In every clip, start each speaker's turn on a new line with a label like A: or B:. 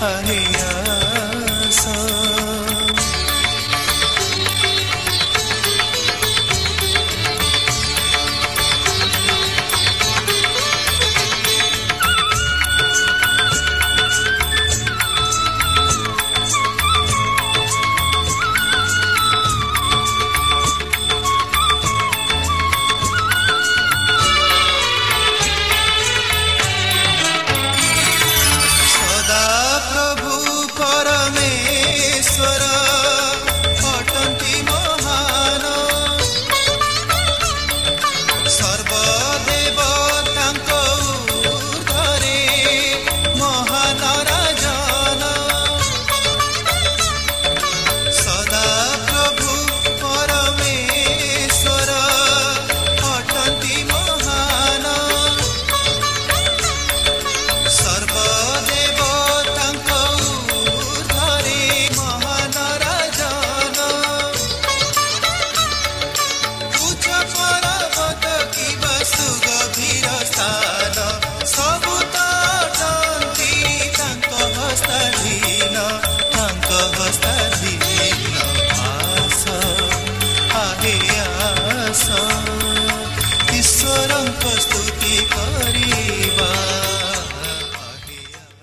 A: 和你。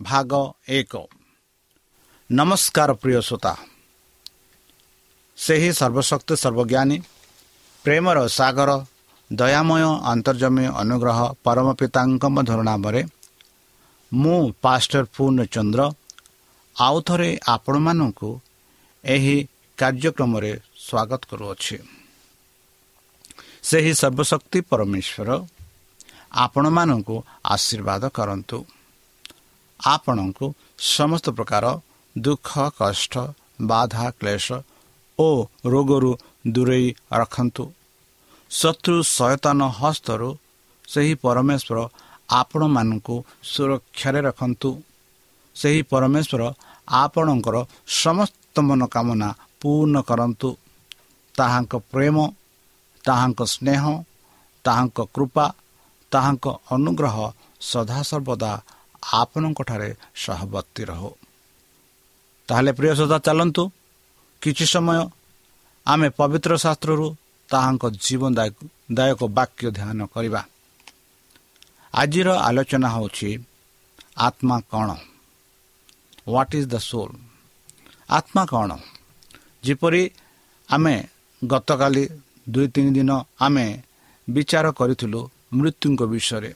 B: ଭାଗ ଏକ ନମସ୍କାର ପ୍ରିୟ ଶ୍ରୋତା ସେହି ସର୍ବଶକ୍ତି ସର୍ବଜ୍ଞାନୀ ପ୍ରେମର ସାଗର ଦୟାମୟ ଅନ୍ତର୍ଜମୀ ଅନୁଗ୍ରହ ପରମ ପିତାଙ୍କ ମଧୁର ନାମରେ ମୁଁ ପାଷ୍ଟର ପୂର୍ଣ୍ଣଚନ୍ଦ୍ର ଆଉ ଥରେ ଆପଣମାନଙ୍କୁ ଏହି କାର୍ଯ୍ୟକ୍ରମରେ ସ୍ୱାଗତ କରୁଅଛି। ସେହି ସର୍ବଶକ୍ତି ପରମେଶ୍ୱର ଆପଣମାନଙ୍କୁ ଆଶୀର୍ବାଦ କରନ୍ତୁ। ଆପଣଙ୍କୁ ସମସ୍ତ ପ୍ରକାର ଦୁଃଖ କଷ୍ଟ ବାଧା କ୍ଲେଶ ଓ ରୋଗରୁ ଦୂରେଇ ରଖନ୍ତୁ। ଶତ୍ରୁ ସୟତାନ ହସ୍ତରୁ ସେହି ପରମେଶ୍ୱର ଆପଣମାନଙ୍କୁ ସୁରକ୍ଷାରେ ରଖନ୍ତୁ। ସେହି ପରମେଶ୍ୱର ଆପଣଙ୍କର ସମସ୍ତ ମନୋକାମନା ପୂର୍ଣ୍ଣ କରନ୍ତୁ। ତାହାଙ୍କ ପ୍ରେମ ତାହାଙ୍କ ସ୍ନେହ ତାହାଙ୍କ କୃପା ତାହାଙ୍କ ଅନୁଗ୍ରହ ସଦାସର୍ବଦା ଆପଣଙ୍କଠାରେ ସହବର୍ତ୍ତୀ ରହୁ। ତାହେଲେ ପ୍ରିୟ ସଦା ଚାଲନ୍ତୁ। କିଛି ସମୟ ଆମେ ପବିତ୍ର ଶାସ୍ତ୍ରରୁ ତାହାଙ୍କ ଜୀବନଦାୟକ ବାକ୍ୟ ଧ୍ୟାନ କରିବା। ଆଜିର ଆଲୋଚନା ହେଉଛି ଆତ୍ମା କ'ଣ? ହ୍ୱାଟ୍ ଇଜ୍ ଦ ସୋଲ୍ ଆତ୍ମା କ'ଣ? ଯେପରି ଆମେ ଗତକାଲି ଦୁଇ ତିନି ଦିନ ଆମେ ବିଚାର କରିଥିଲୁ ମୃତ୍ୟୁଙ୍କ ବିଷୟରେ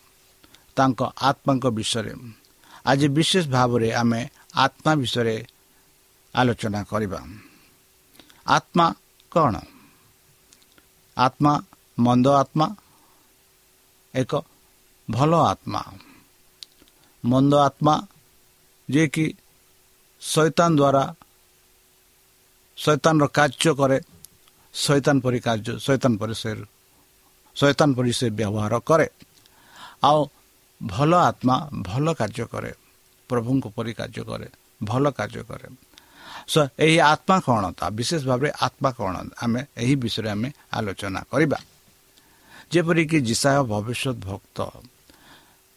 B: ତାଙ୍କ ଆତ୍ମାଙ୍କ ବିଷୟରେ। ଆଜି ବିଶେଷ ଭାବରେ ଆମେ ଆତ୍ମା ବିଷୟରେ ଆଲୋଚନା କରିବା। ଆତ୍ମା କ'ଣ? ଆତ୍ମା ମନ୍ଦ ଆତ୍ମା ଏକ ଭଲ ଆତ୍ମା। ମନ୍ଦ ଆତ୍ମା ଯିଏକି ଶୈତାନ ଦ୍ୱାରା ଶୈତାନର କାର୍ଯ୍ୟ କରେ ଶୈତାନ ପରି କାର୍ଯ୍ୟ ଶୈତାନ ପରି ସେ ଶୈତାନ ପରି ସେ ବ୍ୟବହାର କରେ। ଆଉ ଭଲ ଆତ୍ମା ଭଲ କାର୍ଯ୍ୟ କରେ। ପ୍ରଭୁଙ୍କ ପରି କାର୍ଯ୍ୟ କରେ ଭଲ କାର୍ଯ୍ୟ କରେ। ଏହି ଆତ୍ମା କ'ଣ ତା? ବିଶେଷ ଭାବରେ ଆତ୍ମା କ'ଣ? ଆମେ ଏହି ବିଷୟରେ ଆମେ ଆଲୋଚନା କରିବା। ଯେପରିକି ଜିସାୟ ଭବିଷ୍ୟତ ଭକ୍ତ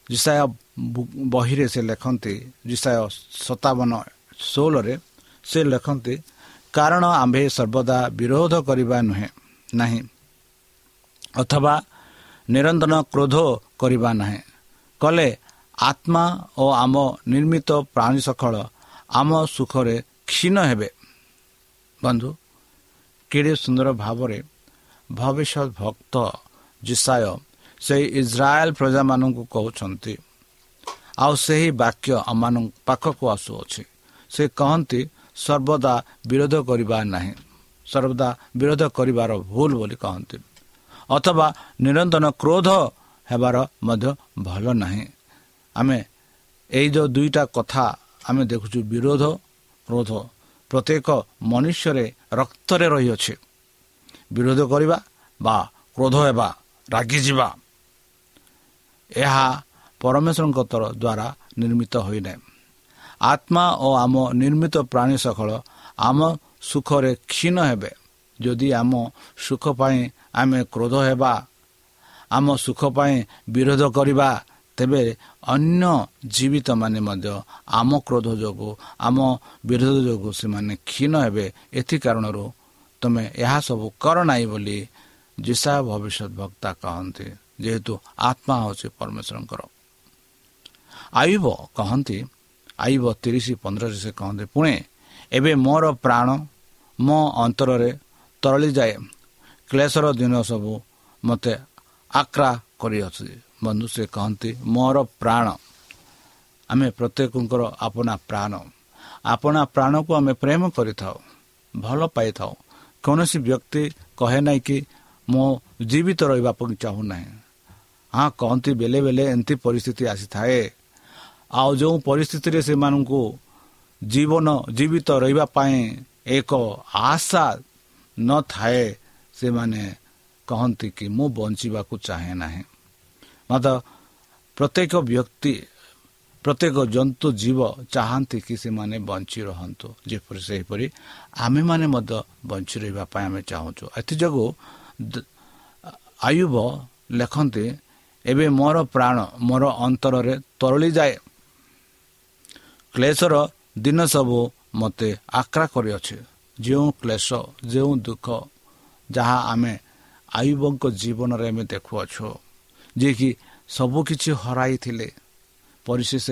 B: ଜିସାୟ ବହିରେ ସେ ଲେଖନ୍ତି ଜିସାୟ ସତାବନ ଷୋହଳରେ ସେ ଲେଖନ୍ତି କାରଣ ଆମ୍ଭେ ସର୍ବଦା ବିରୋଧ କରିବା ନୁହେଁ ନାହିଁ ଅଥବା ନିରନ୍ତର କ୍ରୋଧ କରିବା ନାହିଁ। କଲେ ଆତ୍ମା ଓ ଆମ ନିର୍ମିତ ପ୍ରାଣୀ ସକଳ ଆମ ସୁଖରେ କ୍ଷୀଣ ହେବେ। ବନ୍ଧୁ କେଡ଼େ ସୁନ୍ଦର ଭାବରେ ଭବିଷ୍ୟତ ଭକ୍ତ ଜିସାୟ ସେହି ଇସ୍ରାଏଲ ପ୍ରଜାମାନଙ୍କୁ କହୁଛନ୍ତି। ଆଉ ସେହି ବାକ୍ୟ ଆମମାନଙ୍କ ପାଖକୁ ଆସୁଅଛି। ସେ କହନ୍ତି ସର୍ବଦା ବିରୋଧ କରିବା ନାହିଁ। ସର୍ବଦା ବିରୋଧ କରିବାର ଭୁଲ ବୋଲି କହନ୍ତି। ଅଥବା ନିରନ୍ତର କ୍ରୋଧ ହେବାର ମଧ୍ୟ ଭଲ ନାହିଁ। ଆମେ ଏଇ ଯେଉଁ ଦୁଇଟା କଥା ଆମେ ଦେଖୁଛୁ ବିରୋଧ କ୍ରୋଧ। ପ୍ରତ୍ୟେକ ମନୁଷ୍ୟରେ ରକ୍ତରେ ରହିଅଛି। ବିରୋଧ କରିବା ବା କ୍ରୋଧ ହେବା ରାଗିଯିବା ଏହା ପରମେଶ୍ୱରଙ୍କ ଦ୍ୱାରା ନିର୍ମିତ ହୋଇନାହିଁ। ଆତ୍ମା ଓ ଆମ ନିର୍ମିତ ପ୍ରାଣୀ ସକଳ ଆମ ସୁଖରେ କ୍ଷୀଣ ହେବେ। ଯଦି ଆମ ସୁଖ ପାଇଁ ଆମେ କ୍ରୋଧ ହେବା ଆମ ସୁଖ ପାଇଁ ବିରୋଧ କରିବା ତେବେ ଅନ୍ୟ ଜୀବିତମାନେ ମଧ୍ୟ ଆମ କ୍ରୋଧ ଯୋଗୁଁ ଆମ ବିରୋଧ ଯୋଗୁଁ ସେମାନେ କ୍ଷୀଣ ହେବେ। ଏଥି କାରଣରୁ ତୁମେ ଏହା ସବୁ କର ନାହିଁ ବୋଲି ଜିସା ଭବିଷ୍ୟତ ବକ୍ତା କହନ୍ତି ଯେହେତୁ ଆତ୍ମା ହେଉଛି ପରମେଶ୍ୱରଙ୍କର। ଆୟୁବ କହନ୍ତି ଆୟୁବ ତିରିଶ ପନ୍ଦରରେ ସେ କହନ୍ତି ପୁଣି ଏବେ ମୋର ପ୍ରାଣ ମୋ ଅନ୍ତରରେ ତରଳିଯାଏ କ୍ଲେଶର ଦିନ ସବୁ ମୋତେ ଆକ୍ରା କରିଅଛି। ବନ୍ଧୁ ସେ କହନ୍ତି ମୋର ପ୍ରାଣ। ଆମେ ପ୍ରତ୍ୟେକଙ୍କର ଆପଣା ପ୍ରାଣ। ଆପଣା ପ୍ରାଣକୁ ଆମେ ପ୍ରେମ କରିଥାଉ ଭଲ ପାଇଥାଉ। କୌଣସି ବ୍ୟକ୍ତି କହେ ନାହିଁ କି ମୁଁ ଜୀବିତ ରହିବା ପାଇଁ ଚାହୁଁନାହିଁ। ହଁ କହନ୍ତି ବେଲେ ବେଲେ ଏମିତି ପରିସ୍ଥିତି ଆସିଥାଏ। ଆଉ ଯେଉଁ ପରିସ୍ଥିତିରେ ସେମାନଙ୍କୁ ଜୀବନ ଜୀବିତ ରହିବା ପାଇଁ ଏକ ଆଶା ନଥାଏ ସେମାନେ କହନ୍ତି କି ମୁଁ ବଞ୍ଚିବାକୁ ଚାହେଁ ନାହିଁ। ମାତ୍ର ପ୍ରତ୍ୟେକ ବ୍ୟକ୍ତି ପ୍ରତ୍ୟେକ ଜନ୍ତୁ ଜୀବ ଚାହାନ୍ତି କି ସେମାନେ ବଞ୍ଚି ରହନ୍ତୁ। ଯେପରି ସେହିପରି ଆମେମାନେ ମଧ୍ୟ ବଞ୍ଚି ରହିବା ପାଇଁ ଆମେ ଚାହୁଁଛୁ। ଏଥିଯୋଗୁଁ ଆୟୁବ ଲେଖନ୍ତି ଏବେ ମୋର ପ୍ରାଣ ମୋର ଅନ୍ତରରେ ତରଳିଯାଏ କ୍ଲେଶର ଦିନ ସବୁ ମୋତେ ଆକ୍ରା କରିଅଛି। ଯେଉଁ କ୍ଲେଶ ଯେଉଁ ଦୁଃଖ ଯାହା ଆମେ ଆୟୁବଙ୍କ ଜୀବନରେ ଆମେ ଦେଖୁଅଛୁ। ଯିଏକି ସବୁକିଛି ହରାଇଥିଲେ ପରିଶେଷ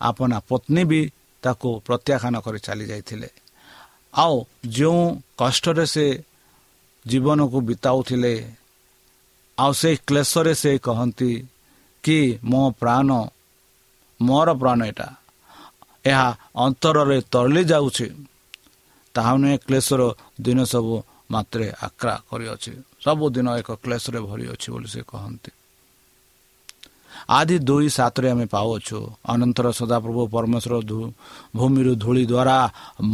B: ଆପଣା ପତ୍ନୀ ବି ତାକୁ ପ୍ରତ୍ୟାଖ୍ୟାନ କରି ଚାଲି ଯାଇଥିଲେ। ଆଉ ଯେଉଁ କଷ୍ଟରେ ସେ ଜୀବନକୁ ବିତାଉଥିଲେ ଆଉ ସେଇ କ୍ଲେଶରେ ସେ କହନ୍ତି କି ମୋ ପ୍ରାଣ ମୋର ପ୍ରାଣ ଏଇଟା। ଏହା ଅନ୍ତରରେ ତରଳି ଯାଉଛି। ତାହା ନୁହେଁ କ୍ଲେଶର ଦିନ ସବୁ ମାତ୍ରେ ଆକ୍ରା କରିଅଛି। ସବୁଦିନ ଏକ କ୍ଲେଶରେ ଭରି ଅଛି ବୋଲି ସେ କହନ୍ତି। ଆଦି ଦୁଇ ସାତରେ ଆମେ ପାଉଅଛୁ ଅନନ୍ତର ସଦାପ୍ରଭୁ ପରମେଶ୍ୱର ଭୂମିରୁ ଧୂଳି ଦ୍ୱାରା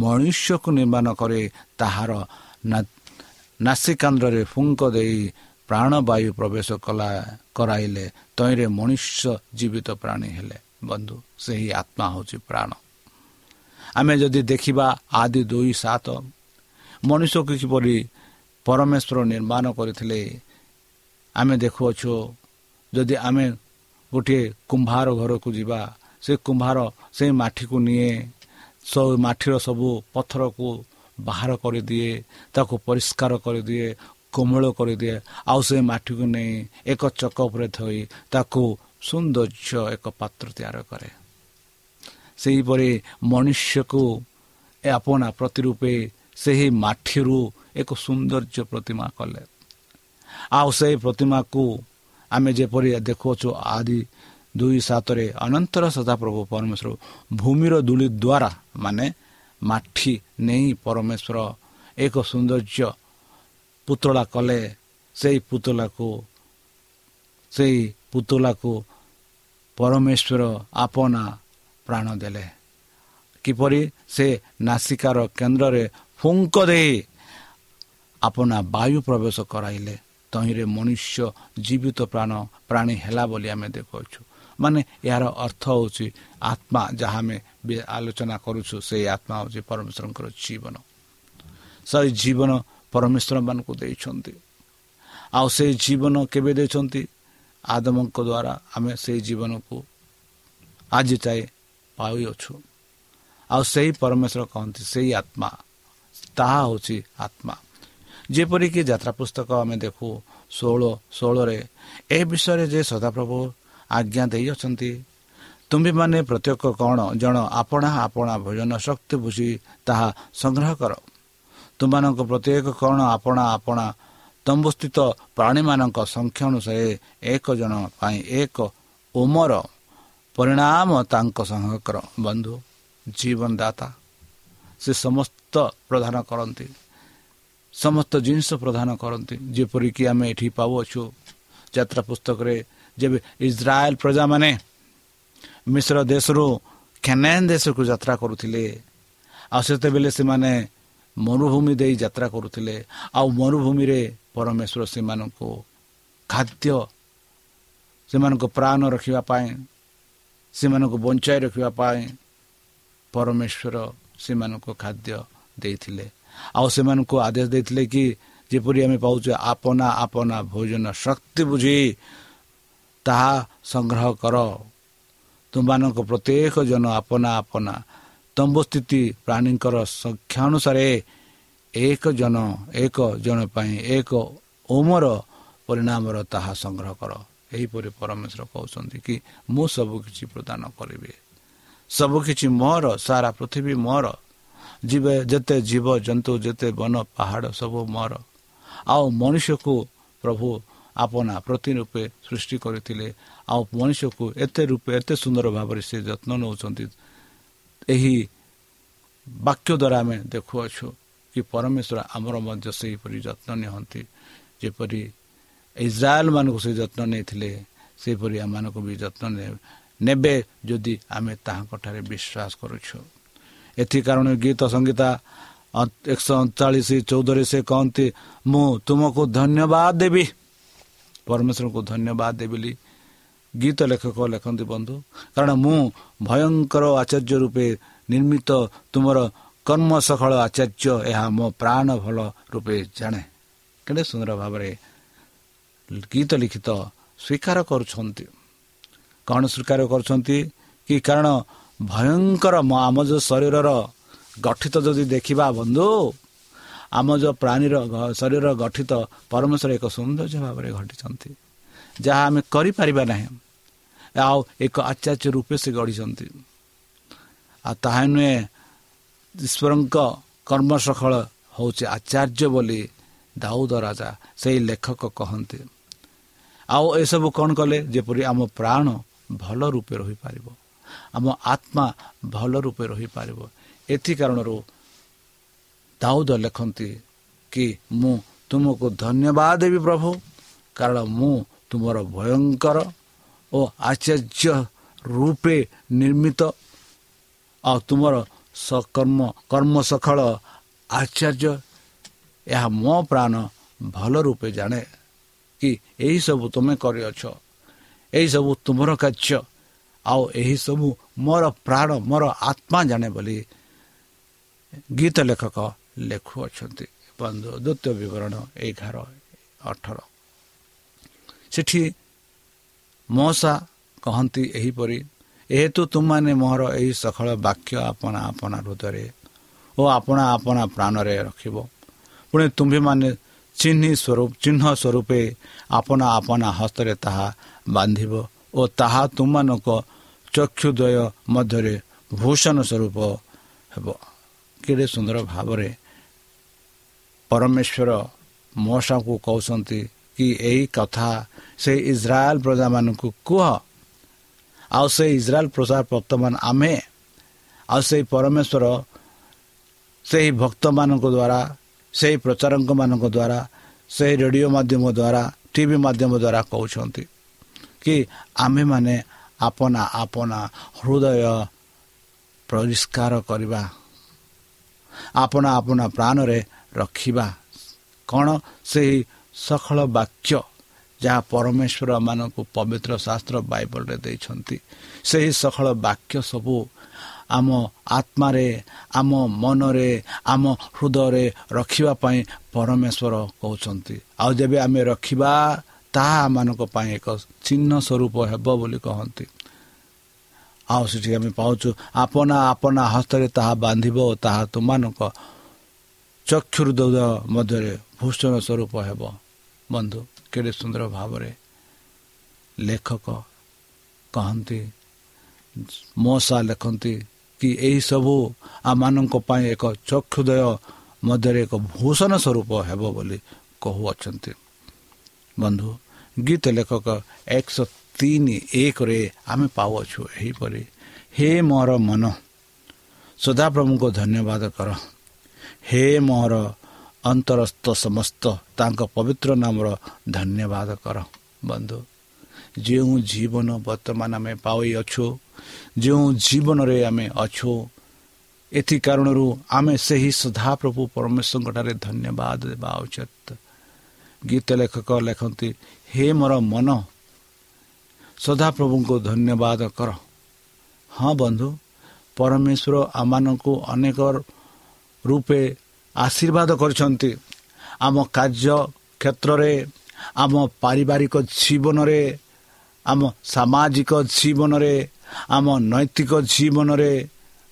B: ମନୁଷ୍ୟକୁ ନିର୍ମାଣ କରି ତାହାର ନାସିକାନ୍ଦ୍ରରେ ଫୁଙ୍କ ଦେଇ ପ୍ରାଣବାୟୁ ପ୍ରବେଶ କଲା କରାଇଲେ ତହିଁରେ ମନୁଷ୍ୟ ଜୀବିତ ପ୍ରାଣୀ ହେଲେ। ବନ୍ଧୁ ସେହି ଆତ୍ମା ହେଉଛି ପ୍ରାଣ। ଆମେ ଯଦି ଦେଖିବା ଆଦି ଦୁଇ ସାତ ମଣିଷକୁ କିପରି ପରମେଶ୍ୱର ନିର୍ମାଣ କରିଥିଲେ। ଆମେ ଦେଖୁଅଛୁ ଯଦି ଆମେ ଗୋଟିଏ କୁମ୍ଭାର ଘରକୁ ଯିବା ସେ କୁମ୍ଭାର ସେ ମାଟିକୁ ନିଏ ସବୁ ମାଟିର ସବୁ ପଥରକୁ ବାହାର କରିଦିଏ ତାକୁ ପରିଷ୍କାର କରିଦିଏ କୋମଳ କରିଦିଏ ଆଉ ସେ ମାଟିକୁ ନେଇ ଏକ ଚକ ଉପରେ ଥୋଇ ତାକୁ ସୌନ୍ଦର୍ଯ୍ୟ ଏକ ପାତ୍ର ତିଆର କରେ। ସେହିପରି ମନୁଷ୍ୟକୁ ଆପଣା ପ୍ରତିରୂପେ ସେହି ମାଠିରୁ ଏକ ସୌନ୍ଦର୍ଯ୍ୟ ପ୍ରତିମା କଲେ। ଆଉ ସେହି ପ୍ରତିମାକୁ ଆମେ ଯେପରି ଦେଖୁଅଛୁ ଆଦି ଦୁଇ ସାତରେ ଅନନ୍ତର ସଦାପ୍ରଭୁ ପରମେଶ୍ୱର ଭୂମିର ଦୂଳି ଦ୍ୱାରା ମାନେ ମାଠି ନେଇ ପରମେଶ୍ୱର ଏକ ସୌନ୍ଦର୍ଯ୍ୟ ପୁତଳା କଲେ। ସେଇ ପୁତଳାକୁ ସେଇ ପୁତଳାକୁ ପରମେଶ୍ୱର ଆପନା ପ୍ରାଣ ଦେଲେ। କିପରି? ସେ ନାସିକାର କେନ୍ଦ୍ରରେ ଫୁଙ୍କ ଦେଇ ଆପନା ବାୟୁ ପ୍ରବେଶ କରାଇଲେ ତହିଁରେ ମନୁଷ୍ୟ ଜୀବିତ ପ୍ରାଣ ପ୍ରାଣୀ ହେଲା ବୋଲି ଆମେ ଦେଖୁଅଛୁ। ମାନେ ଏହାର ଅର୍ଥ ହେଉଛି ଆତ୍ମା ଯାହା ଆମେ ଆଲୋଚନା କରୁଛୁ ସେଇ ଆତ୍ମା ହେଉଛି ପରମେଶ୍ୱରଙ୍କର ଜୀବନ। ସେଇ ଜୀବନ ପରମେଶ୍ୱର ମାନଙ୍କୁ ଦେଇଛନ୍ତି। ଆଉ ସେଇ ଜୀବନ କେବେ ଦେଇଛନ୍ତି? ଆଦମଙ୍କ ଦ୍ୱାରା ଆମେ ସେଇ ଜୀବନକୁ ଆଜି ଯାଏ ପାଇଅଛୁ ଆଉ ସେଇ ପରମେଶ୍ୱର କହନ୍ତି ସେଇ ଆତ୍ମା ତାହା ହେଉଛି ଆତ୍ମା। ଯେପରିକି ଯାତ୍ରା ପୁସ୍ତକ ଆମେ ଦେଖୁ ଷୋହଳ ଷୋହଳରେ ଏ ବିଷୟରେ ଯେ ସଦାପ୍ରଭୁ ଆଜ୍ଞା ଦେଇଅଛନ୍ତି ତୁମ୍ଭେମାନେ ପ୍ରତ୍ୟେକ କ'ଣ ଜଣ ଆପଣା ଆପଣା ଭୋଜନ ଶକ୍ତି ବୁଝି ତାହା ସଂଗ୍ରହ କର। ତୁମମାନଙ୍କ ପ୍ରତ୍ୟେକ କ'ଣ ଆପଣା ଆପଣା ତମ୍ବୁସ୍ଥିତ ପ୍ରାଣୀମାନଙ୍କ ସଂଖ୍ୟା ଅନୁସାରେ ଏକ ଜଣ ପାଇଁ ଏକ ଓମର ପରିଣାମ ତାଙ୍କ ସଂଗ୍ରହ ବନ୍ଧୁ ଜୀବନଦାତା ସେ ସମସ୍ତ ପ୍ରଦାନ କରନ୍ତି। ସମସ୍ତ ଜିନିଷ ପ୍ରଦାନ କରନ୍ତି। ଯେପରିକି ଆମେ ଏଠି ପାଉଅଛୁ ଯାତ୍ରା ପୁସ୍ତକରେ ଯେବେ ଇସ୍ରାଏଲ ପ୍ରଜାମାନେ ମିଶ୍ର ଦେଶରୁ ଖେନେନ ଦେଶକୁ ଯାତ୍ରା କରୁଥିଲେ। ଆଉ ସେତେବେଳେ ସେମାନେ ମରୁଭୂମି ଦେଇ ଯାତ୍ରା କରୁଥିଲେ। ଆଉ ମରୁଭୂମିରେ ପରମେଶ୍ୱର ସେମାନଙ୍କୁ ଖାଦ୍ୟ ସେମାନଙ୍କ ପ୍ରାଣ ରଖିବା ପାଇଁ ସେମାନଙ୍କୁ ବଞ୍ଚାଇ ରଖିବା ପାଇଁ ପରମେଶ୍ୱର ସେମାନଙ୍କୁ ଖାଦ୍ୟ ଦେଇଥିଲେ। ଆଉ ସେମାନଙ୍କୁ ଆଦେଶ ଦେଇଥିଲେ କି ଯେପରି ଆମେ ପାଉଛୁ ଆପନା ଆପନା ଭୋଜନ ଶକ୍ତି ବୁଝି ତାହା ସଂଗ୍ରହ କର। ତୁମମାନଙ୍କ ପ୍ରତ୍ୟେକ ଜନ ଆପନା ଆପନା ତମ୍ବସ୍ଥିତି ପ୍ରାଣୀଙ୍କର ସଂଖ୍ୟା ଅନୁସାରେ ଏକ ଜନ ଏକ ଜଣ ପାଇଁ ଏକ ଓମର ପରିଣାମର ତାହା ସଂଗ୍ରହ କର। ଏହିପରି ପରମେଶ୍ୱର କହୁଛନ୍ତି କି ମୁଁ ସବୁ କିଛି ପ୍ରଦାନ କରିବି। ସବୁକିଛି ମୋର ସାରା ପୃଥିବୀ ମୋର ଜୀବ ଯେତେ ଜୀବ ଜନ୍ତୁ ଯେତେ ବନ ପାହାଡ଼ ସବୁ ମୋର ଆଉ ମଣିଷକୁ ପ୍ରଭୁ ଆପନା ପ୍ରତି ରୂପେ ସୃଷ୍ଟି କରିଥିଲେ ଆଉ ମଣିଷକୁ ଏତେ ରୂପେ ଏତେ ସୁନ୍ଦର ଭାବରେ ସେ ଯତ୍ନ ନେଉଛନ୍ତି ଏହି ବାକ୍ୟ ଦ୍ୱାରା ଆମେ ଦେଖୁଅଛୁ କି ପରମେଶ୍ୱର ଆମର ମଧ୍ୟ ସେହିପରି ଯତ୍ନ ନିଅନ୍ତି ଯେପରି ଇସ୍ରାଏଲ ମାନଙ୍କୁ ସେ ଯତ୍ନ ନେଇଥିଲେ ସେହିପରି ଆମମାନଙ୍କୁ ବି ଯତ୍ନ ନେବେ ଯଦି ଆମେ ତାହାଙ୍କଠାରେ ବିଶ୍ୱାସ କରୁଛୁ ଏଥିକାରଣ ଗୀତ ସଙ୍ଗୀତା ଏକଶହ ଅଣଚାଳିଶ ଚଉଦରେ ସେ କହନ୍ତି ମୁଁ ତୁମକୁ ଧନ୍ୟବାଦ ଦେବି। ପରମେଶ୍ୱରଙ୍କୁ ଧନ୍ୟବାଦ ଦେବି ଗୀତ ଲେଖକ ଲେଖନ୍ତି ବନ୍ଧୁ କାରଣ ମୁଁ ଭୟଙ୍କର ଆଚାର୍ଯ୍ୟ ରୂପେ ନିର୍ମିତ ତୁମର କର୍ମ ସଫଳ ଆଚାର୍ଯ୍ୟ ଏହା ମୋ ପ୍ରାଣ ଭଲ ରୂପେ ଜାଣେ। କେତେ ସୁନ୍ଦର ଭାବରେ ଗୀତ ଲିଖିତ ସ୍ୱୀକାର କରୁଛନ୍ତି। କ'ଣ ସ୍ୱୀକାର କରୁଛନ୍ତି? କି କାରଣ ଭୟଙ୍କର ଆମ ଯେଉଁ ଶରୀରର ଗଠିତ ଯଦି ଦେଖିବା ବନ୍ଧୁ ଆମ ଯେଉଁ ପ୍ରାଣୀର ଶରୀର ଗଠିତ ପରମେଶ୍ୱର ଏକ ସୌନ୍ଦର୍ଯ୍ୟ ଭାବରେ ଘଟିଛନ୍ତି ଯାହା ଆମେ କରିପାରିବା ନାହିଁ। ଆଉ ଏକ ଆଚାର୍ଯ୍ୟ ରୂପେ ସେ ଗଢ଼ିଛନ୍ତି। ଆଉ ତାହା ନୁହେଁ ଈଶ୍ୱରଙ୍କ କର୍ମ ସଫଳ ହେଉଛି ଆଚାର୍ଯ୍ୟ ବୋଲି ଦାଉଦ ରାଜା ସେଇ ଲେଖକ କହନ୍ତି। ଆଉ ଏସବୁ କ'ଣ କଲେ? ଯେପରି ଆମ ପ୍ରାଣ ଭଲ ରୂପେ ରହିପାରିବ। ଆମ ଆତ୍ମା ଭଲ ରୂପେ ରହିପାରିବ। ଏଥି କାରଣରୁ ଦାଉଦ ଲେଖନ୍ତି କି ମୁଁ ତୁମକୁ ଧନ୍ୟବାଦ ଦେବି ପ୍ରଭୁ। କାରଣ ମୁଁ ତୁମର ଭୟଙ୍କର ଓ ଆଚାର୍ଯ୍ୟ ରୂପେ ନିର୍ମିତ। ଆଉ ତୁମର ସକର୍ମ କର୍ମ ସଖଳ ଆଚାର୍ଯ୍ୟ ଏହା ମୋ ପ୍ରାଣ ଭଲ ରୂପେ ଜାଣେ। କି ଏହିସବୁ ତୁମେ କରିଅଛ। ଏହିସବୁ ତୁମର କାର୍ଯ୍ୟ। ଆଉ ଏହିସବୁ ମୋର ପ୍ରାଣ ମୋର ଆତ୍ମା ଜାଣେ ବୋଲି ଗୀତ ଲେଖକ ଲେଖୁଅଛନ୍ତି ବନ୍ଧୁ ଦ୍ୱିତୀୟ ବିବରଣ ଏଗାର ଅଠର। ସେଠି ମଶା କହନ୍ତି ଏହିପରି ଏହେତୁ ତୁମମାନେ ମୋର ଏହି ସକଳ ବାକ୍ୟ ଆପଣା ଆପଣା ହୃଦୟରେ ଓ ଆପଣା ଆପଣା ପ୍ରାଣରେ ରଖିବ। ପୁଣି ତୁମ୍ଭେମାନେ ଚିହ୍ନି ସ୍ୱରୂପ ଚିହ୍ନ ସ୍ୱରୂପେ ଆପଣା ଆପଣା ହସ୍ତରେ ତାହା ବାନ୍ଧିବ ଓ ତାହା ତୁମମାନଙ୍କ ଚକ୍ଷୁଦ୍ୱୟ ମଧ୍ୟରେ ଭୂଷଣ ସ୍ୱରୂପ ହେବ। କେଡ଼େ ସୁନ୍ଦର ଭାବରେ ପରମେଶ୍ୱର ମଶାଙ୍କୁ କହୁଛନ୍ତି କି ଏହି କଥା ସେ ଇସ୍ରାଏଲ ପ୍ରଜାମାନଙ୍କୁ କୁହ। ଆଉ ସେ ଇସ୍ରାଏଲ ପ୍ରଜା ବର୍ତ୍ତମାନ ଆମେ। ଆଉ ସେଇ ପରମେଶ୍ୱର ସେହି ଭକ୍ତମାନଙ୍କ ଦ୍ୱାରା ସେହି ପ୍ରଚାରକମାନଙ୍କ ଦ୍ୱାରା ସେହି ରେଡ଼ିଓ ମାଧ୍ୟମ ଦ୍ୱାରା ଟିଭି ମାଧ୍ୟମ ଦ୍ୱାରା କହୁଛନ୍ତି କି ଆମେମାନେ ଆପନା ଆପନା ହୃଦୟ ପରିଷ୍କାର କରିବା। ଆପଣା ଆପଣା ପ୍ରାଣରେ ରଖିବା। କ'ଣ ସେହି ସକଳ ବାକ୍ୟ ଯାହା ପରମେଶ୍ୱର ମାନଙ୍କୁ ପବିତ୍ର ଶାସ୍ତ୍ର ବାଇବଲରେ ଦେଇଛନ୍ତି? ସେହି ସକଳ ବାକ୍ୟ ସବୁ ଆମ ଆତ୍ମାରେ ଆମ ମନରେ ଆମ ହୃଦୟରେ ରଖିବା ପାଇଁ ପରମେଶ୍ୱର କହୁଛନ୍ତି। ଆଉ ଯେବେ ଆମେ ରଖିବା ତାହା ଆମମାନଙ୍କ ପାଇଁ ଏକ ଚିହ୍ନ ସ୍ୱରୂପ ହେବ ବୋଲି କହନ୍ତି। ଆଉ ସେଠି ଆମେ ପାଉଛୁ ଆପନା ଆପନା ହସ୍ତରେ ତାହା ବାନ୍ଧିବ ଓ ତାହା ତୁମମାନଙ୍କ ଚକ୍ଷୁର୍ଦ ମଧ୍ୟରେ ଭୂଷଣ ସ୍ୱରୂପ ହେବ। ବନ୍ଧୁ କେଡ଼େ ସୁନ୍ଦର ଭାବରେ ଲେଖକ କହନ୍ତି ମଶା ଲେଖନ୍ତି କି ଏହିସବୁ ଆମମାନଙ୍କ ପାଇଁ ଏକ ଚକ୍ଷୁଦୟ ମଧ୍ୟରେ ଏକ ଭୂଷଣ ସ୍ୱରୂପ ହେବ ବୋଲି କହୁଅଛନ୍ତି। ବନ୍ଧୁ ଗୀତ ଲେଖକ ଏକଶହ ତିନି ଏକରେ ଆମେ ପାଉଅଛୁ ଏହିପରି। ହେ ମୋର ମନ ସଦାପ୍ରଭୁଙ୍କୁ ଧନ୍ୟବାଦ କର। ହେ ମୋର ଅନ୍ତରସ୍ଥ ସମସ୍ତ ତାଙ୍କ ପବିତ୍ର ନାମର ଧନ୍ୟବାଦ କର। ବନ୍ଧୁ ଯେଉଁ ଜୀବନ ବର୍ତ୍ତମାନ ଆମେ ପାଇଅଛୁ ଯେଉଁ ଜୀବନରେ ଆମେ ଅଛୁ ଏଥି କାରଣରୁ ଆମେ ସେହି ସଦାପ୍ରଭୁ ପରମେଶ୍ୱରଙ୍କଠାରେ ଧନ୍ୟବାଦ ଦେବା ଉଚିତ ଗୀତ ଲେଖକ ଲେଖନ୍ତି ହେ ମୋର ମନ ସଦାପ୍ରଭୁଙ୍କୁ ଧନ୍ୟବାଦ କର। ହଁ ବନ୍ଧୁ ପରମେଶ୍ୱର ଆମମାନଙ୍କୁ ଅନେକ ରୂପେ ଆଶୀର୍ବାଦ କରିଛନ୍ତି। ଆମ କାର୍ଯ୍ୟ କ୍ଷେତ୍ରରେ ଆମ ପାରିବାରିକ ଜୀବନରେ ଆମ ସାମାଜିକ ଜୀବନରେ ଆମ ନୈତିକ ଜୀବନରେ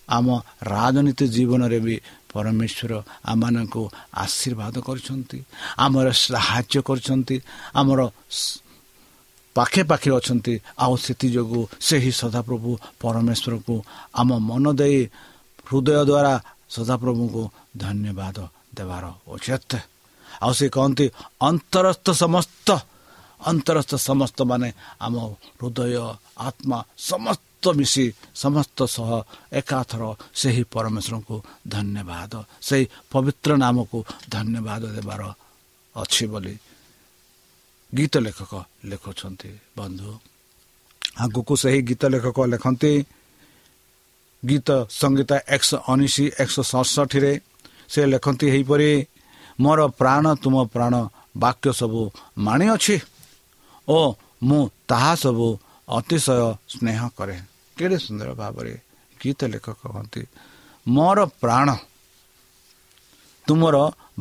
B: ଆମ ରାଜନୀତି ଜୀବନରେ ବି ପରମେଶ୍ୱର ଆମମାନଙ୍କୁ ଆଶୀର୍ବାଦ କରିଛନ୍ତି ଆମର ସାହାଯ୍ୟ କରିଛନ୍ତି ଆମର ପାଖେ ପାଖେ ଅଛନ୍ତି ଆଉ ସେଥିଯୋଗୁଁ ସେହି ସଦାପ୍ରଭୁ ପରମେଶ୍ୱରକୁ ଆମ ମନ ଦେଇ ହୃଦୟ ଦ୍ୱାରା ସଦାପ୍ରଭୁଙ୍କୁ ଧନ୍ୟବାଦ ଦେବାର ଉଚିତ। ଆଉ ସେ କହନ୍ତି ଅନ୍ତରସ୍ଥ ସମସ୍ତ ଅନ୍ତରସ୍ଥ ସମସ୍ତ ମାନେ ଆମ ହୃଦୟ ଆତ୍ମା ସମସ୍ତ ମିଶି ସମସ୍ତ ସହ ଏକାଥର ସେହି ପରମେଶ୍ୱରଙ୍କୁ ଧନ୍ୟବାଦ ସେହି ପବିତ୍ର ନାମକୁ ଧନ୍ୟବାଦ ଦେବାର ଅଛି ବୋଲି ଗୀତ ଲେଖକ ଲେଖୁଛନ୍ତି। ବନ୍ଧୁ ଆଗକୁ ସେହି ଗୀତ ଲେଖକ ଲେଖନ୍ତି ଗୀତ ସଙ୍ଗୀତ ଏକଶହ ଉଣେଇଶ ଏକଶହ ସତଷଠିରେ ସେ ଲେଖନ୍ତି ଏହିପରି ମୋର ପ୍ରାଣ ତୁମ ପ୍ରାଣ ବାକ୍ୟ ସବୁ ମାଣି ଅଛି ଓ ମୁଁ ତାହା ସବୁ ଅତିଶୟ ସ୍ନେହ କରେ। କେଡ଼େ ସୁନ୍ଦର ଭାବରେ ଗୀତ ଲେଖକ କହନ୍ତି ମୋର ପ୍ରାଣ ତୁମର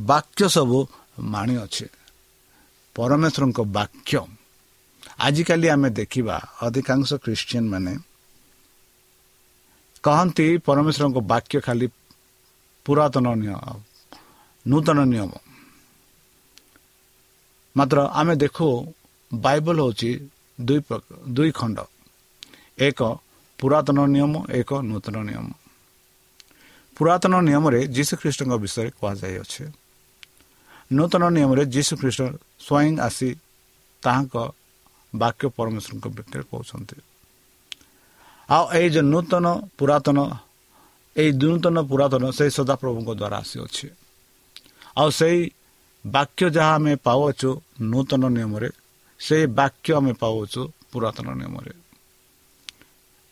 B: ବାକ୍ୟ ସବୁ ମାଣି ଅଛି ପରମେଶ୍ୱରଙ୍କ ବାକ୍ୟ ଆଜିକାଲି ଆମେ ଦେଖିବା ଅଧିକାଂଶ ଖ୍ରୀଷ୍ଟିଆନ ମାନେ କହନ୍ତି ପରମେଶ୍ୱରଙ୍କ ବାକ୍ୟ ଖାଲି ପୁରାତନ ନୂତନ ନିୟମ ମାତ୍ର ଆମେ ଦେଖୁ ବାଇବଲ ହେଉଛି ଦୁଇ ଦୁଇ ଖଣ୍ଡ ଏକ ପୁରାତନ ନିୟମ ଏକ ନୂତନ ନିୟମ। ପୁରାତନ ନିୟମରେ ଯୀଶୁଖ୍ରୀଷ୍ଟଙ୍କ ବିଷୟରେ କୁହାଯାଇଅଛି। ନୂତନ ନିୟମରେ ଯୀଶୁଖ୍ରୀଷ୍ଟ ସ୍ୱୟଂ ଆସି ତାହାଙ୍କ ବାକ୍ୟ ପରମେଶ୍ୱରଙ୍କ ବ୍ୟକ୍ତିରେ କହୁଛନ୍ତି। ଆଉ ଏଇ ଯେଉଁ ନୂତନ ପୁରାତନ ଏଇ ନୂତନ ପୁରାତନ ସେଇ ସଦାପ୍ରଭୁଙ୍କ ଦ୍ୱାରା ଆସିଅଛି। ଆଉ ସେଇ ବାକ୍ୟ ଯାହା ଆମେ ପାଉଅଛୁ ନୂତନ ନିୟମରେ ସେଇ ବାକ୍ୟ ଆମେ ପାଉଅଛୁ ପୁରାତନ ନିୟମରେ।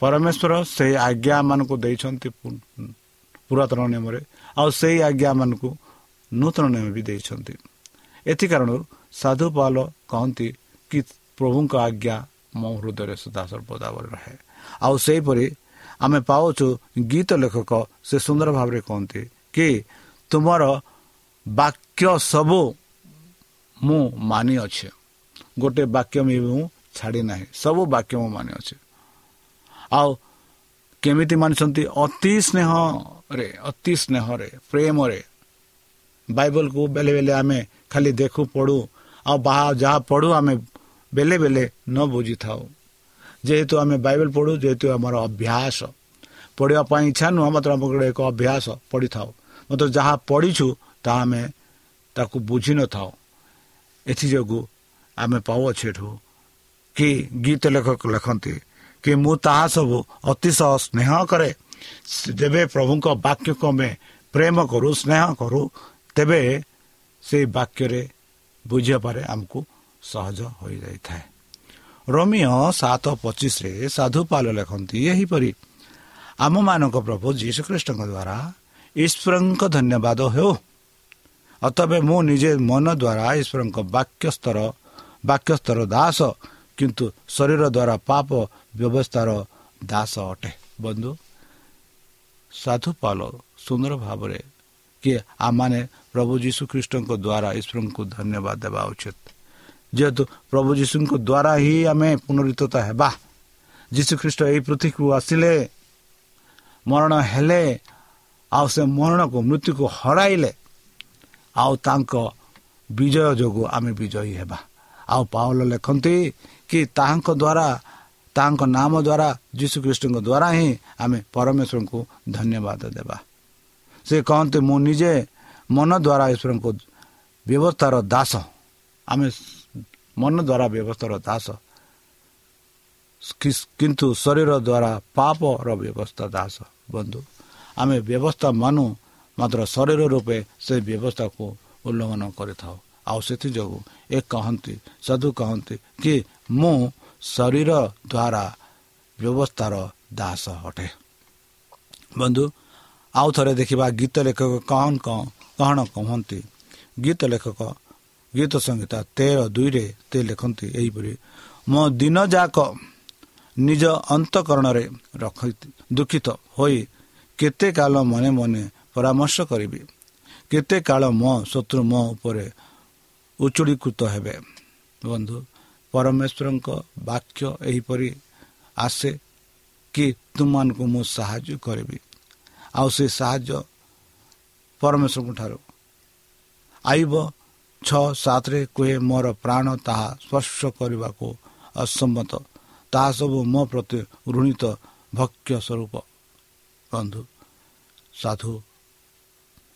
B: ପରମେଶ୍ୱର ସେଇ ଆଜ୍ଞାମାନଙ୍କୁ ଦେଇଛନ୍ତି ପୁରାତନ ନିୟମରେ। ଆଉ ସେଇ ଆଜ୍ଞାମାନଙ୍କୁ ନୂତନ ନିୟମ ବି ଦେଇଛନ୍ତି। ଏଥି କାରଣରୁ ସାଧୁ ପାଲ କହନ୍ତି କି ପ୍ରଭୁଙ୍କ ଆଜ୍ଞା ମୋ ହୃଦୟରେ ସଦାସର୍ବଦା ରହେ। ଆଉ ସେହିପରି ଆମେ ପାଉଛୁ ଗୀତ ଲେଖକ ସେ ସୁନ୍ଦର ଭାବରେ କହନ୍ତି କି ତୁମର ବାକ୍ୟ ସବୁ ମୁଁ ମାନି ଅଛି ଗୋଟେ ବାକ୍ୟ ବି ମୁଁ ଛାଡ଼ି ନାହିଁ ସବୁ ବାକ୍ୟ ମୁଁ ମାନି ଅଛି ଆଉ କେମିତି ମାନିଛନ୍ତି? ଅତି ସ୍ନେହରେ ଅତି ସ୍ନେହରେ ପ୍ରେମରେ। ବାଇବଲକୁ ବେଲେ ବେଲେ ଆମେ ଖାଲି ଦେଖୁ ପଢ଼ୁ। ଆଉ ବାହା ଯାହା ପଢ଼ୁ ଆମେ ବେଲେ ବେଲେ ନ ବୁଝିଥାଉ। ଯେହେତୁ ଆମେ ବାଇବେଲ ପଢ଼ୁ ଯେହେତୁ ଆମର ଅଭ୍ୟାସ। ପଢ଼ିବା ପାଇଁ ଇଚ୍ଛା ନୁହଁ ମାତ୍ର ଆମ ଗୋଟେ ଏକ ଅଭ୍ୟାସ ପଢ଼ିଥାଉ। ମାତ୍ର ଯାହା ପଢ଼ିଛୁ ତାହା ଆମେ ତାକୁ ବୁଝିନଥାଉ ଏଥିଯୋଗୁଁ ଆମେ ପାଉଅଛୁ ଏଠୁ କି ଗୀତ ଲେଖକ ଲେଖନ୍ତି କି ମୁଁ ତାହା ସବୁ ଅତିଶୟ ସ୍ନେହ କରେ। ଯେବେ ପ୍ରଭୁଙ୍କ ବାକ୍ୟକୁ ଆମେ ପ୍ରେମ କରୁ ସ୍ନେହ କରୁ ତେବେ ସେଇ ବାକ୍ୟରେ ବୁଝିବା ପରେ ଆମକୁ ସହଜ ହୋଇଯାଇଥାଏ। ରୋମିଓ ସାତ ପଚିଶରେ ସାଧୁପାଲ ଲେଖନ୍ତି ଏହିପରି ଆମମାନଙ୍କ ପ୍ରଭୁ ଯୀଶୁଖ୍ରୀଷ୍ଟଙ୍କ ଦ୍ୱାରା ଈଶ୍ୱରଙ୍କ ଧନ୍ୟବାଦ ହେଉ। ଅତବେ ମୁଁ ନିଜେ ମନ ଦ୍ୱାରା ଈଶ୍ୱରଙ୍କ ବାକ୍ୟସ୍ତର ବାକ୍ୟସ୍ତର ଦାସ କିନ୍ତୁ ଶରୀର ଦ୍ୱାରା ପାପ ବ୍ୟବସ୍ଥାର ଦାସ ଅଟେ। ବନ୍ଧୁ ସାଧୁପାଲ ସୁନ୍ଦର ଭାବରେ କି ଆମମାନେ ପ୍ରଭୁ ଯୀଶୁଖ୍ରୀଷ୍ଟଙ୍କ ଦ୍ୱାରା ଈଶ୍ୱରଙ୍କୁ ଧନ୍ୟବାଦ ଦେବା ଉଚିତ। ଯେହେତୁ ପ୍ରଭୁ ଯୀଶୁଙ୍କ ଦ୍ୱାରା ହିଁ ଆମେ ପୁନରୁତ ହେବା। ଯୀଶୁଖ୍ରୀଷ୍ଟ ଏହି ପୃଥିବୀକୁ ଆସିଲେ ମରଣ ହେଲେ ଆଉ ସେ ମରଣକୁ ମୃତ୍ୟୁକୁ ହରାଇଲେ ଆଉ ତାଙ୍କ ବିଜୟ ଯୋଗୁଁ ଆମେ ବିଜୟୀ ହେବା। ଆଉ ପାଉଲ ଲେଖନ୍ତି କି ତାହାଙ୍କ ଦ୍ୱାରା ତାଙ୍କ ନାମ ଦ୍ୱାରା ଯୀଶୁଖ୍ରୀଷ୍ଟଙ୍କ ଦ୍ୱାରା ହିଁ ଆମେ ପରମେଶ୍ୱରଙ୍କୁ ଧନ୍ୟବାଦ ଦେବା ସେ କହନ୍ତି ମୁଁ ନିଜେ ମନ ଦ୍ୱାରା ଈଶ୍ୱରଙ୍କ ବ୍ୟବସ୍ଥାର ଦାସ ଆମେ ମନ ଦ୍ୱାରା ବ୍ୟବସ୍ଥାର ଦାସ କିନ୍ତୁ ଶରୀର ଦ୍ୱାରା ପାପର ବ୍ୟବସ୍ଥା ଦାସ ବନ୍ଧୁ ଆମେ ବ୍ୟବସ୍ଥା ମାନୁ ମାତ୍ର ଶରୀର ରୂପେ ସେ ବ୍ୟବସ୍ଥାକୁ ଉଲ୍ଲଂଘନ କରିଥାଉ ଆଉ ସେଥିଯୋଗୁଁ ଏ କହନ୍ତି ସାଧୁ କହନ୍ତି କି ମୁଁ ଶରୀର ଦ୍ୱାରା ବ୍ୟବସ୍ଥାର ଦାସ ଅଟେ। ବନ୍ଧୁ ଆଉ ଥରେ ଦେଖିବା ଗୀତ ଲେଖକ କଣ କଣ କହନ୍ତି? ଗୀତ ଲେଖକ ଗୀତ ସଂହିତା ତେର ଦୁଇରେ ସେ ଲେଖନ୍ତି ଏହିପରି ମୋ ଦିନ ଯାକ ନିଜ ଅନ୍ତଃକରଣରେ ରଖ ଦୁଃଖିତ ହୋଇ କେତେ କାଳ ମନେ ମନେ ପରାମର୍ଶ କରିବି କେତେ କାଳ ମୋ ଶତ୍ରୁ ମୋ ଉପରେ ଉଚୁଡ଼ିକୃତ ହେବେ। ବନ୍ଧୁ ପରମେଶ୍ୱରଙ୍କ ବାକ୍ୟ ଏହିପରି ଆସେ କି ତୁମମାନଙ୍କୁ ମୁଁ ସାହାଯ୍ୟ କରିବି। ଆଉ ସେ ସାହାଯ୍ୟ ପରମେଶ୍ୱରଙ୍କ ଠାରୁ। ଆଇବ ଛଅ ସାତରେ କୁହେ ମୋର ପ୍ରାଣ ତାହା ସ୍ପର୍ଶ କରିବାକୁ ଅସମ୍ମତ। ତାହା ସବୁ ମୋ ପ୍ରତି ଋଣିତ ଭକ୍ଷ୍ୟ ସ୍ୱରୂପ। ବନ୍ଧୁ ସାଧୁ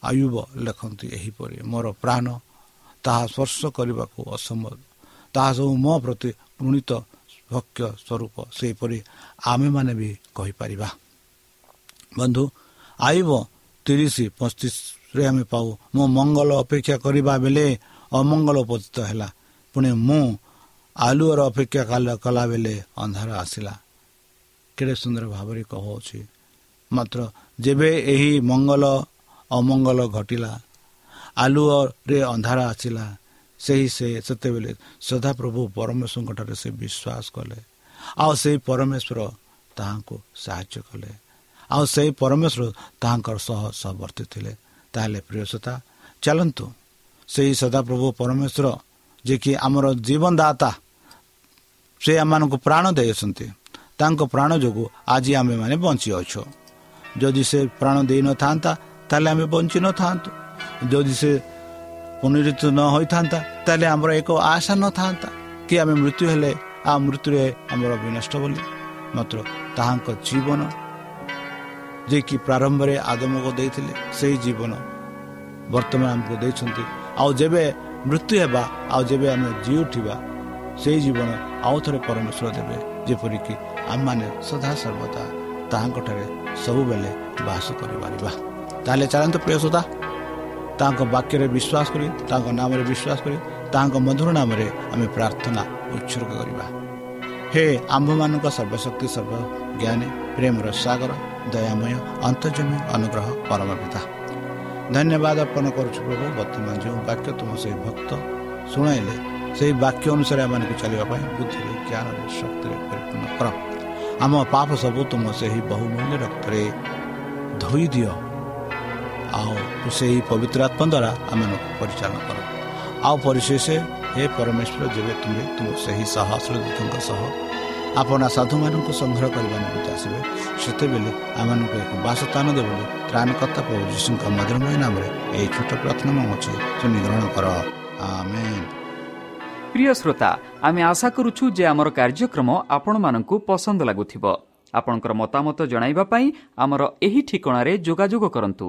B: ଆୟୁବ ଲେଖନ୍ତି ଏହିପରି ମୋର ପ୍ରାଣ ତାହା ସ୍ପର୍ଶ କରିବାକୁ ଅସମ୍ଭବ ତାହା ସବୁ ମୋ ପ୍ରତି ଋଣିତ ଭକ୍ଷ୍ୟ ସ୍ୱରୂପ ସେହିପରି ଆମେମାନେ ବି କହିପାରିବା। ବନ୍ଧୁ ଆଇବ ତିରିଶ ପଚିଶରେ ଆମେ ପାଉ। ମୁଁ ମଙ୍ଗଳ ଅପେକ୍ଷା କରିବା ବେଳେ ଅମଙ୍ଗଳ ଉପସ୍ଥିତ ହେଲା। ପୁଣି ମୁଁ ଆଲୁଅର ଅପେକ୍ଷା କଲା ବେଳେ ଅନ୍ଧାର ଆସିଲା। କେଡ଼େ ସୁନ୍ଦର ଭାବରେ କହୁଅଛି। ମାତ୍ର ଯେବେ ଏହି ମଙ୍ଗଳ ଅମଙ୍ଗଳ ଘଟିଲା ଆଲୁଅରେ ଅନ୍ଧାର ଆସିଲା ସେହି ସେ ସେତେବେଳେ ସଦାପ୍ରଭୁ ପରମେଶ୍ୱରଙ୍କଠାରେ ସେ ବିଶ୍ୱାସ କଲେ। ଆଉ ସେହି ପରମେଶ୍ୱର ତାହାଙ୍କୁ ସାହାଯ୍ୟ କଲେ। ଆଉ ସେହି ପରମେଶ୍ୱର ତାହାଙ୍କର ସହ ସହବର୍ତ୍ତୀ ଥିଲେ। ତାହେଲେ ପ୍ରିୟସତା ଚାଲନ୍ତୁ। ସେହି ସଦାପ୍ରଭୁ ପରମେଶ୍ୱର ଯିଏକି ଆମର ଜୀବନଦାତା ସେ ଆମମାନଙ୍କୁ ପ୍ରାଣ ଦେଇଅଛନ୍ତି ତାଙ୍କ ପ୍ରାଣ ଯୋଗୁଁ ଆଜି ଆମେମାନେ ବଞ୍ଚିଅଛୁ। ଯଦି ସେ ପ୍ରାଣ ଦେଇନଥାନ୍ତା ତାହେଲେ ଆମେ ବଞ୍ଚି ନଥାନ୍ତୁ। ଯଦି ସେ ପୁନରୁତ ନ ହୋଇଥାନ୍ତା ତାହେଲେ ଆମର ଏକ ଆଶା ନଥାନ୍ତା କି ଆମେ ମୃତ୍ୟୁ ହେଲେ ଆଉ ମୃତ୍ୟୁରେ ଆମର ବିନଷ୍ଟ ବୋଲି। ମାତ୍ର ତାହାଙ୍କ ଜୀବନ ଯିଏକି ପ୍ରାରମ୍ଭରେ ଆଦମକୁ ଦେଇଥିଲେ ସେହି ଜୀବନ ବର୍ତ୍ତମାନ ଆମକୁ ଦେଇଛନ୍ତି। ଆଉ ଯେବେ ମୃତ୍ୟୁ ହେବା ଆଉ ଯେବେ ଆମେ ଜି ଉଠିବା ସେହି ଜୀବନ ଆଉ ଥରେ ପରମେଶ୍ୱର ଦେବେ ଯେପରିକି ଆମମାନେ ସଦାସର୍ବଦା ତାହାଙ୍କଠାରେ ସବୁବେଳେ ବାସ କରିପାରିବା। ତାହେଲେ ଚାଲନ୍ତୁ ପ୍ରିୟ ସଦା ତାଙ୍କ ବାକ୍ୟରେ ବିଶ୍ୱାସ କରି ତାଙ୍କ ନାମରେ ବିଶ୍ୱାସ କରି ତାଙ୍କ ମଧୁର ନାମରେ ଆମେ ପ୍ରାର୍ଥନା ଉତ୍ସର୍ଗ କରିବା ହେ ଆମ୍ଭମାନଙ୍କ ସର୍ବଶକ୍ତି ସର୍ବଜ୍ଞାନୀ ପ୍ରେମର ସାଗର ଦୟାମୟ ଅନ୍ତର୍ଜମୀ ଅନୁଗ୍ରହ ପରମ ପିତା ଧନ୍ୟବାଦ ଅର୍ପଣ କରୁଛୁ ପ୍ରଭୁ ବର୍ତ୍ତମାନ ଯେଉଁ ବାକ୍ୟ ତୁମ ସେହି ଭକ୍ତ ଶୁଣାଇଲେ ସେହି ବାକ୍ୟ ଅନୁସାରେ ଆମମାନଙ୍କୁ ଚାଲିବା ପାଇଁ ବୁଦ୍ଧିରେ ଜ୍ଞାନରେ ଶକ୍ତିରେ ପରିପୂର୍ଣ୍ଣ କର ଆମ ପାପ ସବୁ ତୁମ ସେହି ବହୁମୂଲ୍ୟ ରକ୍ତରେ ଧୋଇ ଦିଅ ଆଉ ସେହି ପବିତ୍ର ଆତ୍ମା ଦ୍ୱାରା ଆମମାନଙ୍କୁ ପରିଚାଳନା କର। ଆଉ ପରିଶେଷ ହେ ପରମେଶ୍ୱର ଯେବେ ତୁମେ ତୁମ ସେହି ସହସ୍ରଦୂତଙ୍କ ସହ ଆପଣ ସାଧୁମାନଙ୍କୁ ସଂଗ୍ରହ କରିବା ନିମନ୍ତେ ଆସିବେ ସେତେବେଳେ ଆମମାନଙ୍କୁ ଏକ ବାସସ୍ଥାନ ଦେବ ବୋଲି ତ୍ରାଣକର୍ତ୍ତା ପ୍ରଭୁ ଯୀଶୁଙ୍କ ମଧୁରମୟ ନାମରେ ଏହି ଛୋଟ ପ୍ରାର୍ଥନା ମଙ୍ଗୁଛୁ ତୁମେ ଗ୍ରହଣ କର। ଆମେ
C: ପ୍ରିୟ ଶ୍ରୋତା ଆମେ ଆଶା କରୁଛୁ ଯେ ଆମର କାର୍ଯ୍ୟକ୍ରମ ଆପଣମାନଙ୍କୁ ପସନ୍ଦ ଲାଗୁଥିବ। ଆପଣଙ୍କର ମତାମତ ଜଣାଇବା ପାଇଁ ଆମର ଏହି ଠିକଣାରେ ଯୋଗାଯୋଗ କରନ୍ତୁ।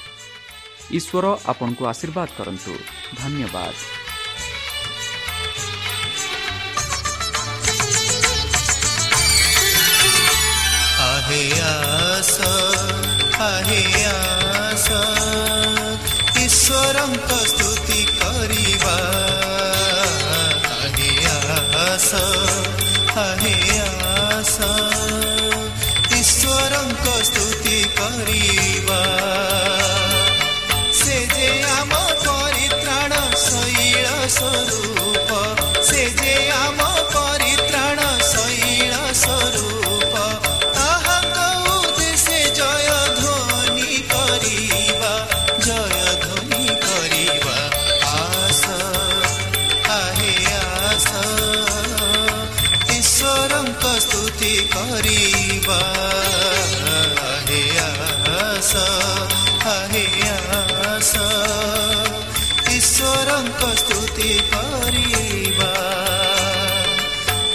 C: ଈଶ୍ୱର ଆପଣଙ୍କୁ ଆଶୀର୍ବାଦ କରନ୍ତୁ ଧନ୍ୟବାଦ
A: ଆହେ ଆସ ଆହେ ଆସ ଈଶ୍ୱରଙ୍କ ସ୍ତୁତି କରିବା ଆହେ ଆସ ଆହେ ଆସ ଈଶ୍ୱରଙ୍କ ସ୍ତୁତି କରିବା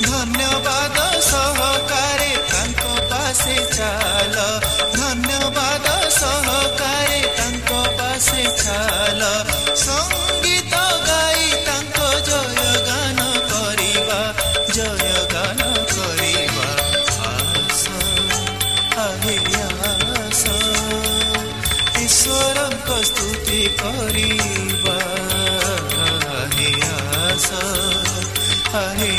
A: ଧନ୍ୟବାଦ ସହକାରେ ତାଙ୍କ ପାଶେ ଚାଲ ଧନ୍ୟବାଦ ସ୍ତୁତି କରିବା ଆହେ ଆସ ଆହେ ଆସ